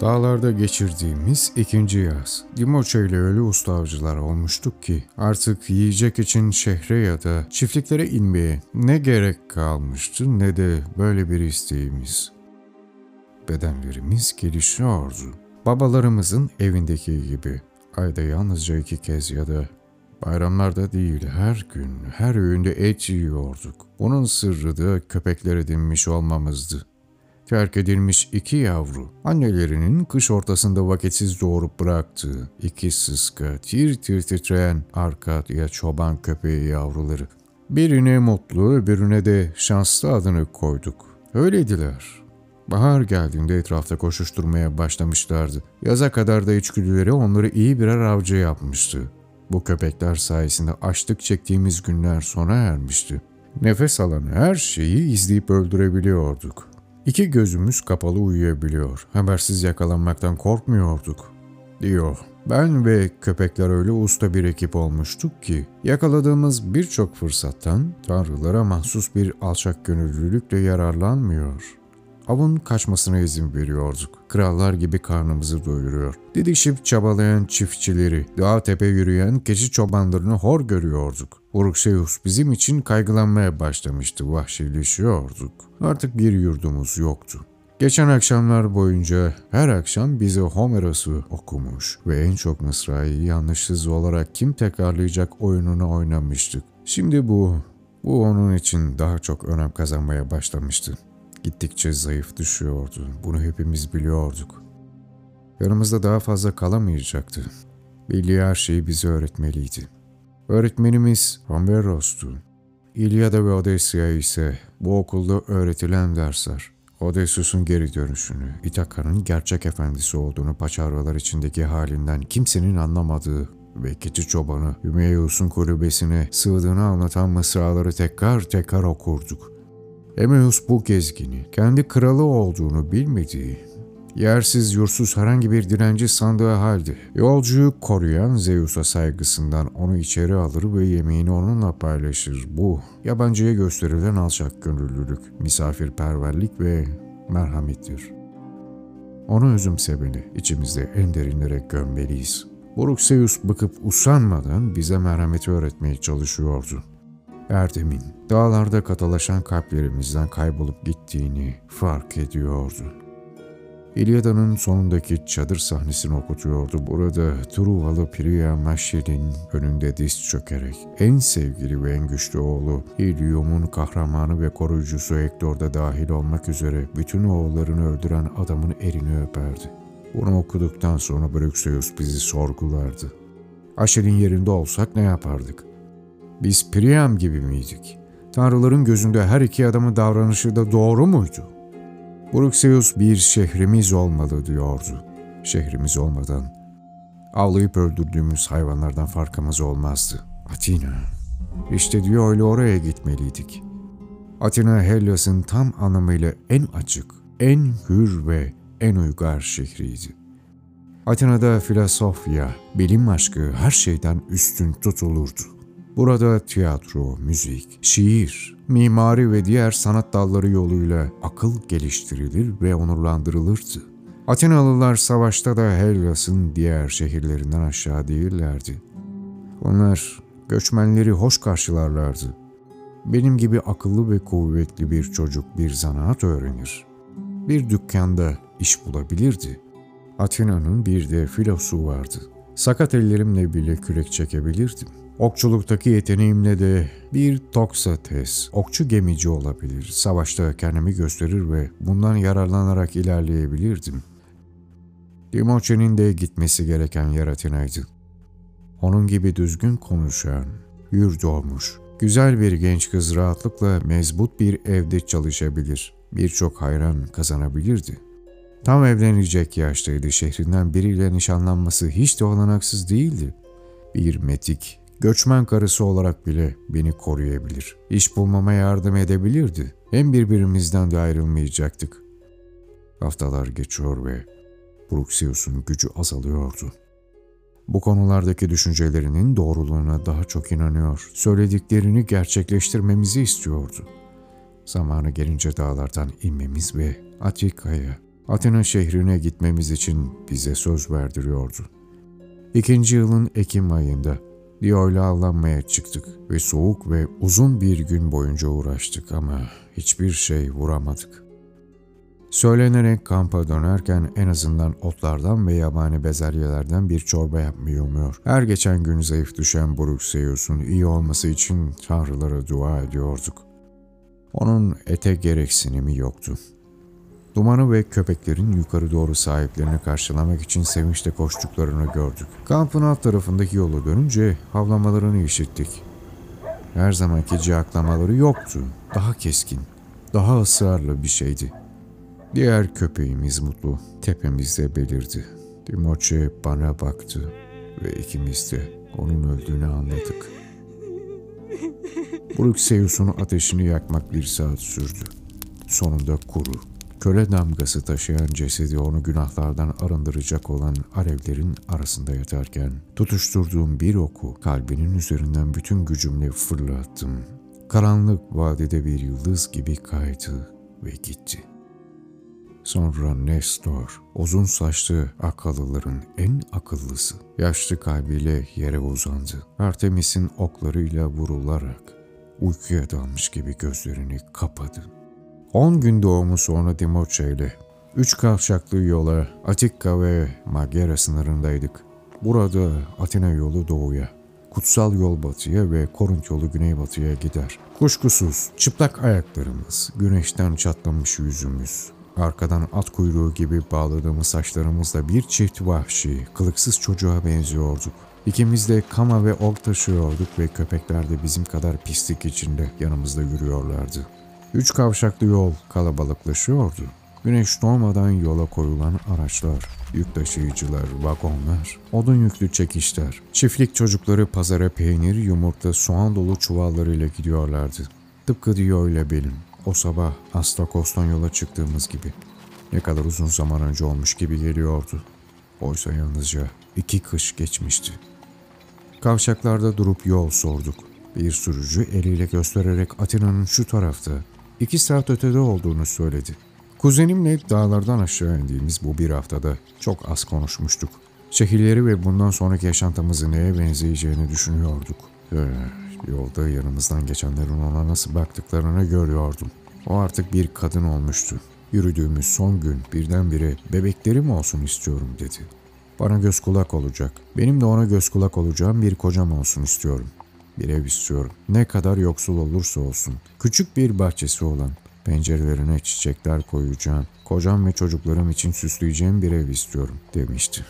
Dağlarda geçirdiğimiz ikinci yaz. Dimoçe ile öyle usta avcılar olmuştuk ki artık yiyecek için şehre ya da çiftliklere inmeye ne gerek kalmıştı ne de böyle bir isteğimiz. Bedenlerimiz gelişiyordu. Babalarımızın evindeki gibi ayda yalnızca iki kez ya da bayramlarda değil her gün her öğünde et yiyorduk. Bunun sırrı da köpekler edinmiş olmamızdı terk edilmiş iki yavru, annelerinin kış ortasında vakitsiz doğurup bıraktığı iki sıska, tir tir titreyen arka ya çoban köpeği yavruları. Birine mutlu, öbürüne de şanslı adını koyduk. Öyleydiler. Bahar geldiğinde etrafta koşuşturmaya başlamışlardı. Yaza kadar da içgüdüleri onları iyi birer avcı yapmıştı. Bu köpekler sayesinde açlık çektiğimiz günler sona ermişti. Nefes alan her şeyi izleyip öldürebiliyorduk. İki gözümüz kapalı uyuyabiliyor. Habersiz yakalanmaktan korkmuyorduk, diyor. Ben ve köpekler öyle usta bir ekip olmuştuk ki yakaladığımız birçok fırsattan tanrılara mahsus bir alçak gönüllülükle yararlanmıyor. Avın kaçmasına izin veriyorduk. Krallar gibi karnımızı doyuruyor. Didişip çabalayan çiftçileri, dağ tepe yürüyen keçi çobanlarını hor görüyorduk. Urukseus bizim için kaygılanmaya başlamıştı, vahşileşiyorduk. Artık bir yurdumuz yoktu. Geçen akşamlar boyunca her akşam bize Homeros'u okumuş ve en çok Mısra'yı yanlışsız olarak kim tekrarlayacak oyununu oynamıştık. Şimdi bu, bu onun için daha çok önem kazanmaya başlamıştı. Gittikçe zayıf düşüyordu. Bunu hepimiz biliyorduk. Yanımızda daha fazla kalamayacaktı. Bildiği her şeyi bize öğretmeliydi. Öğretmenimiz Homeros'tu. İlyada ve Odysseia ise bu okulda öğretilen dersler. Odysseus'un geri dönüşünü, İtaka'nın gerçek efendisi olduğunu paçavralar içindeki halinden kimsenin anlamadığı ve keçi çobanı Hümeyeus'un kulübesine sığdığını anlatan mısraları tekrar tekrar okurduk. Emeus bu gezgini, kendi kralı olduğunu bilmediği, yersiz yursuz herhangi bir direnci sandığı halde yolcuyu koruyan Zeus'a saygısından onu içeri alır ve yemeğini onunla paylaşır. Bu yabancıya gösterilen alçak gönüllülük, misafirperverlik ve merhamettir. Onu özümsemeli, içimizde en derinlere gömmeliyiz. Burukseus bıkıp usanmadan bize merhameti öğretmeye çalışıyordu. Erdem'in dağlarda katılaşan kalplerimizden kaybolup gittiğini fark ediyordu. İlyada'nın sonundaki çadır sahnesini okutuyordu. Burada Truvalı Priya Maşir'in önünde diz çökerek en sevgili ve en güçlü oğlu İlyum'un kahramanı ve koruyucusu Hector'da dahil olmak üzere bütün oğullarını öldüren adamın elini öperdi. Bunu okuduktan sonra Brüxeus bizi sorgulardı. Aşil'in yerinde olsak ne yapardık? Biz Priam gibi miydik? Tanrıların gözünde her iki adamın davranışı da doğru muydu? Bruxeus bir şehrimiz olmalı diyordu. Şehrimiz olmadan avlayıp öldürdüğümüz hayvanlardan farkımız olmazdı. Atina. İşte diyor öyle oraya gitmeliydik. Atina Hellas'ın tam anlamıyla en açık, en hür ve en uygar şehriydi. Atina'da filosofya, bilim aşkı her şeyden üstün tutulurdu. Burada tiyatro, müzik, şiir, mimari ve diğer sanat dalları yoluyla akıl geliştirilir ve onurlandırılırdı. Atinalılar savaşta da Hellas'ın diğer şehirlerinden aşağı değillerdi. Onlar göçmenleri hoş karşılarlardı. Benim gibi akıllı ve kuvvetli bir çocuk bir zanaat öğrenir. Bir dükkanda iş bulabilirdi. Atina'nın bir de filosu vardı. Sakat ellerimle bile kürek çekebilirdim. Okçuluktaki yeteneğimle de bir Toksates, okçu gemici olabilir. Savaşta kendimi gösterir ve bundan yararlanarak ilerleyebilirdim. Dimoçe'nin de gitmesi gereken yer Atina'ydı. Onun gibi düzgün konuşan, hür doğmuş, güzel bir genç kız rahatlıkla mezbut bir evde çalışabilir, birçok hayran kazanabilirdi. Tam evlenecek yaştaydı, şehrinden biriyle nişanlanması hiç de olanaksız değildi. Bir metik, Göçmen karısı olarak bile beni koruyabilir. İş bulmama yardım edebilirdi. Hem birbirimizden de ayrılmayacaktık. Haftalar geçiyor ve Bruxius'un gücü azalıyordu. Bu konulardaki düşüncelerinin doğruluğuna daha çok inanıyor. Söylediklerini gerçekleştirmemizi istiyordu. Zamanı gelince dağlardan inmemiz ve Atika'ya Atina şehrine gitmemiz için bize söz verdiriyordu. İkinci yılın Ekim ayında Dio'yla avlanmaya çıktık ve soğuk ve uzun bir gün boyunca uğraştık ama hiçbir şey vuramadık. Söylenerek kampa dönerken en azından otlardan ve yabani bezelyelerden bir çorba yapmayı umuyor. Her geçen gün zayıf düşen Bruxeus'un iyi olması için tanrılara dua ediyorduk. Onun ete gereksinimi yoktu. Dumanı ve köpeklerin yukarı doğru sahiplerini karşılamak için sevinçle koştuklarını gördük. Kampın alt tarafındaki yolu dönünce havlamalarını işittik. Her zamanki cihaklamaları yoktu. Daha keskin, daha ısrarlı bir şeydi. Diğer köpeğimiz Mutlu tepemizde belirdi. Dimoçe bana baktı ve ikimiz de onun öldüğünü anladık. Bruxeus'un ateşini yakmak bir saat sürdü. Sonunda kuru, köle damgası taşıyan cesedi onu günahlardan arındıracak olan alevlerin arasında yatarken tutuşturduğum bir oku kalbinin üzerinden bütün gücümle fırlattım. Karanlık vadide bir yıldız gibi kaydı ve gitti.'' Sonra Nestor, uzun saçlı akıllıların en akıllısı, yaşlı kalbiyle yere uzandı. Artemis'in oklarıyla vurularak uykuya dalmış gibi gözlerini kapadı. On gün doğumu sonra Dimoçe ile üç kavşaklı yola Atikka ve Magyara sınırındaydık. Burada Atina yolu doğuya, kutsal yol batıya ve Korint yolu güneybatıya gider. Kuşkusuz çıplak ayaklarımız, güneşten çatlamış yüzümüz, Arkadan at kuyruğu gibi bağladığımız saçlarımızla bir çift vahşi, kılıksız çocuğa benziyorduk. İkimiz de kama ve ok taşıyorduk ve köpekler de bizim kadar pislik içinde yanımızda yürüyorlardı. Üç kavşaklı yol kalabalıklaşıyordu. Güneş doğmadan yola koyulan araçlar, yük taşıyıcılar, vagonlar, odun yüklü çekişler, çiftlik çocukları pazara peynir, yumurta, soğan dolu çuvallarıyla gidiyorlardı. Tıpkı Dio ile benim. O sabah Astakos'tan yola çıktığımız gibi. Ne kadar uzun zaman önce olmuş gibi geliyordu. Oysa yalnızca iki kış geçmişti. Kavşaklarda durup yol sorduk. Bir sürücü eliyle göstererek Atina'nın şu tarafta, iki saat ötede olduğunu söyledi. Kuzenimle dağlardan aşağı indiğimiz bu bir haftada çok az konuşmuştuk. Şehirleri ve bundan sonraki yaşantımızın neye benzeyeceğini düşünüyorduk. Ee, Yolda yanımızdan geçenlerin ona nasıl baktıklarını görüyordum. O artık bir kadın olmuştu. Yürüdüğümüz son gün birdenbire bebeklerim olsun istiyorum dedi. Bana göz kulak olacak. Benim de ona göz kulak olacağım bir kocam olsun istiyorum. Bir ev istiyorum. Ne kadar yoksul olursa olsun. Küçük bir bahçesi olan, pencerelerine çiçekler koyacağım, kocam ve çocuklarım için süsleyeceğim bir ev istiyorum demişti.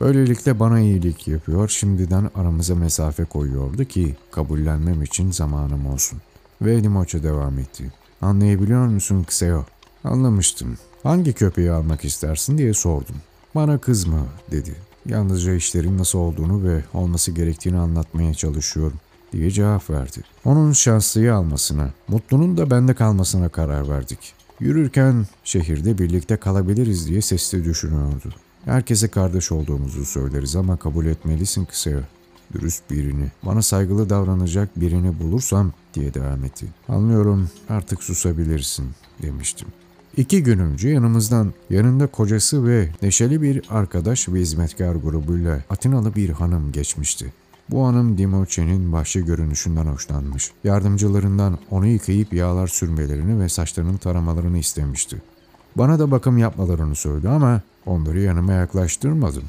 Böylelikle bana iyilik yapıyor, şimdiden aramıza mesafe koyuyordu ki kabullenmem için zamanım olsun. Ve Dimoç'a devam etti. Anlayabiliyor musun Kseo? Anlamıştım. Hangi köpeği almak istersin diye sordum. Bana kızma dedi. Yalnızca işlerin nasıl olduğunu ve olması gerektiğini anlatmaya çalışıyorum diye cevap verdi. Onun şanslıyı almasına, Mutlu'nun da bende kalmasına karar verdik. Yürürken şehirde birlikte kalabiliriz diye sesli düşünüyordu. Herkese kardeş olduğumuzu söyleriz ama kabul etmelisin kısaya. Dürüst birini, bana saygılı davranacak birini bulursam diye devam etti. Anlıyorum artık susabilirsin demiştim. İki gün önce yanımızdan yanında kocası ve neşeli bir arkadaş ve hizmetkar grubuyla Atinalı bir hanım geçmişti. Bu hanım Dimoçe'nin başlı görünüşünden hoşlanmış. Yardımcılarından onu yıkayıp yağlar sürmelerini ve saçlarının taramalarını istemişti. Bana da bakım yapmalarını söyledi ama onları yanıma yaklaştırmadım.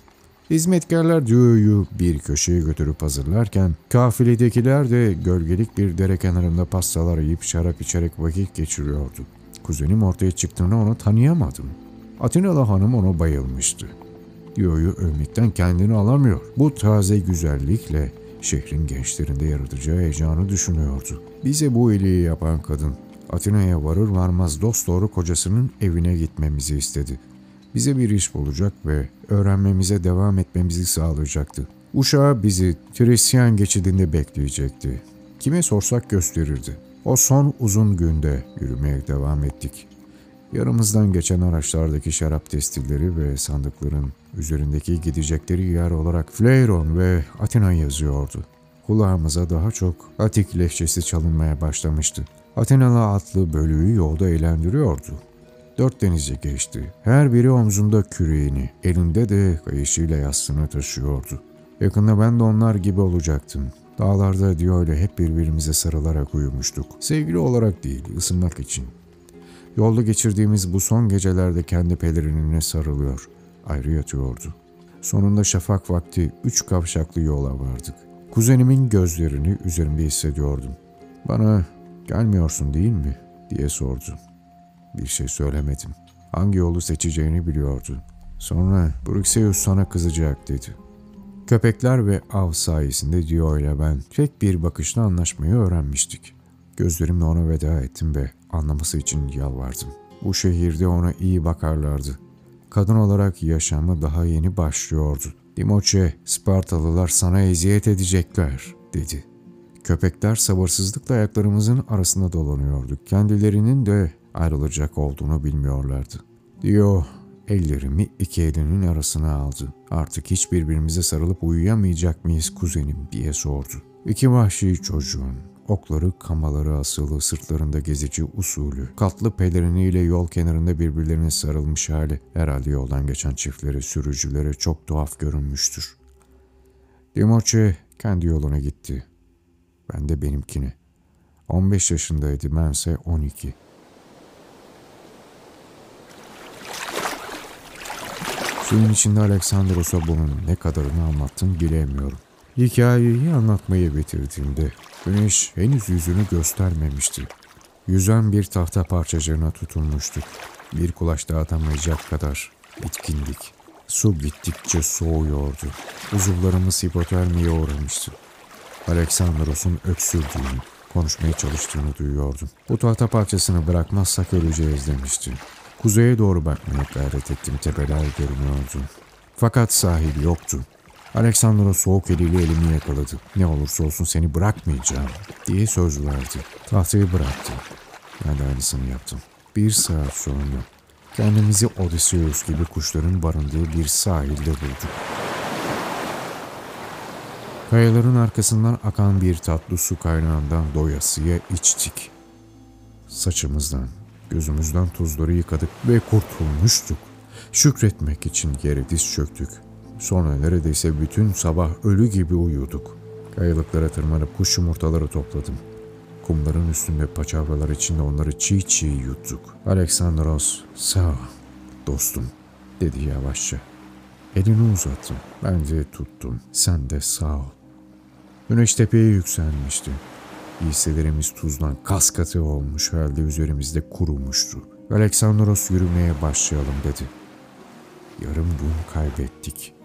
Hizmetkarlar Dio'yu bir köşeye götürüp hazırlarken kafiledekiler de gölgelik bir dere kenarında pastalar yiyip şarap içerek vakit geçiriyordu. Kuzenim ortaya çıktığında onu tanıyamadım. Atinalı hanım ona bayılmıştı. Dio'yu övmekten kendini alamıyor. Bu taze güzellikle şehrin gençlerinde yaratacağı heyecanı düşünüyordu. Bize bu iyiliği yapan kadın Atina'ya varır varmaz dost doğru kocasının evine gitmemizi istedi. Bize bir iş bulacak ve öğrenmemize devam etmemizi sağlayacaktı. Uşağı bizi Tresyan geçidinde bekleyecekti. Kime sorsak gösterirdi. O son uzun günde yürümeye devam ettik. Yanımızdan geçen araçlardaki şarap testilleri ve sandıkların üzerindeki gidecekleri yer olarak Fleyron ve Atina yazıyordu. Kulağımıza daha çok Atik lehçesi çalınmaya başlamıştı. Atenalı atlı bölüğü yolda eğlendiriyordu. Dört denizci geçti. Her biri omzunda küreğini, elinde de kayışıyla yastığını taşıyordu. Yakında ben de onlar gibi olacaktım. Dağlarda Dio ile hep birbirimize sarılarak uyumuştuk. Sevgili olarak değil, ısınmak için. Yolda geçirdiğimiz bu son gecelerde kendi pelerinine sarılıyor. Ayrı yatıyordu. Sonunda şafak vakti üç kavşaklı yola vardık. Kuzenimin gözlerini üzerimde hissediyordum. Bana gelmiyorsun değil mi diye sordu. Bir şey söylemedim. Hangi yolu seçeceğini biliyordu. Sonra Bruxeus sana kızacak dedi. Köpekler ve av sayesinde Dio ile ben tek bir bakışla anlaşmayı öğrenmiştik. Gözlerimle ona veda ettim ve anlaması için yalvardım. Bu şehirde ona iyi bakarlardı. Kadın olarak yaşamı daha yeni başlıyordu. Dimoçe, Spartalılar sana eziyet edecekler, dedi. Köpekler sabırsızlıkla ayaklarımızın arasında dolanıyordu. Kendilerinin de ayrılacak olduğunu bilmiyorlardı. Dio, ellerimi iki elinin arasına aldı. Artık hiç birbirimize sarılıp uyuyamayacak mıyız kuzenim diye sordu. İki vahşi çocuğun, okları kamaları asılı sırtlarında gezici usulü, katlı peleriniyle yol kenarında birbirlerine sarılmış hali herhalde yoldan geçen çiftlere, sürücülere çok tuhaf görünmüştür. Dimoçe kendi yoluna gitti. Ben de benimkine. 15 yaşındaydı, bense 12. Suyun içinde Aleksandros'a bunun ne kadarını anlattım bilemiyorum. Hikayeyi anlatmayı bitirdiğimde güneş henüz yüzünü göstermemişti. Yüzen bir tahta parçacığına tutunmuştuk. Bir kulaç dağıtamayacak kadar bitkindik. Su gittikçe soğuyordu. Uzuvlarımız hipotermiye uğramıştı. Aleksandros'un öksürdüğünü, konuşmaya çalıştığını duyuyordum. Bu tahta parçasını bırakmazsak öleceğiz demişti. Kuzeye doğru bakmaya gayret ettim. Tepeler görünüyordu. Fakat sahil yoktu. Alexandros soğuk eliyle elimi yakaladı. Ne olursa olsun seni bırakmayacağım diye söz verdi. Tahtayı bıraktı. Ben de aynısını yaptım. Bir saat sonra kendimizi Odysseus gibi kuşların barındığı bir sahilde bulduk. Kayaların arkasından akan bir tatlı su kaynağından doyasıya içtik. Saçımızdan, gözümüzden tuzları yıkadık ve kurtulmuştuk. Şükretmek için yere diz çöktük. Sonra neredeyse bütün sabah ölü gibi uyuduk. Kayalıklara tırmanıp kuş yumurtaları topladım. Kumların üstünde paçavralar içinde onları çiğ çiğ yuttuk. Aleksandros, sağ ol, dostum, dedi yavaşça. Elini uzattım. Ben de tuttum. Sen de sağ ol. Güneş tepeye yükselmişti. Giysilerimiz tuzdan kas katı olmuş halde üzerimizde kurumuştu. Aleksandros yürümeye başlayalım dedi. Yarım gün kaybettik.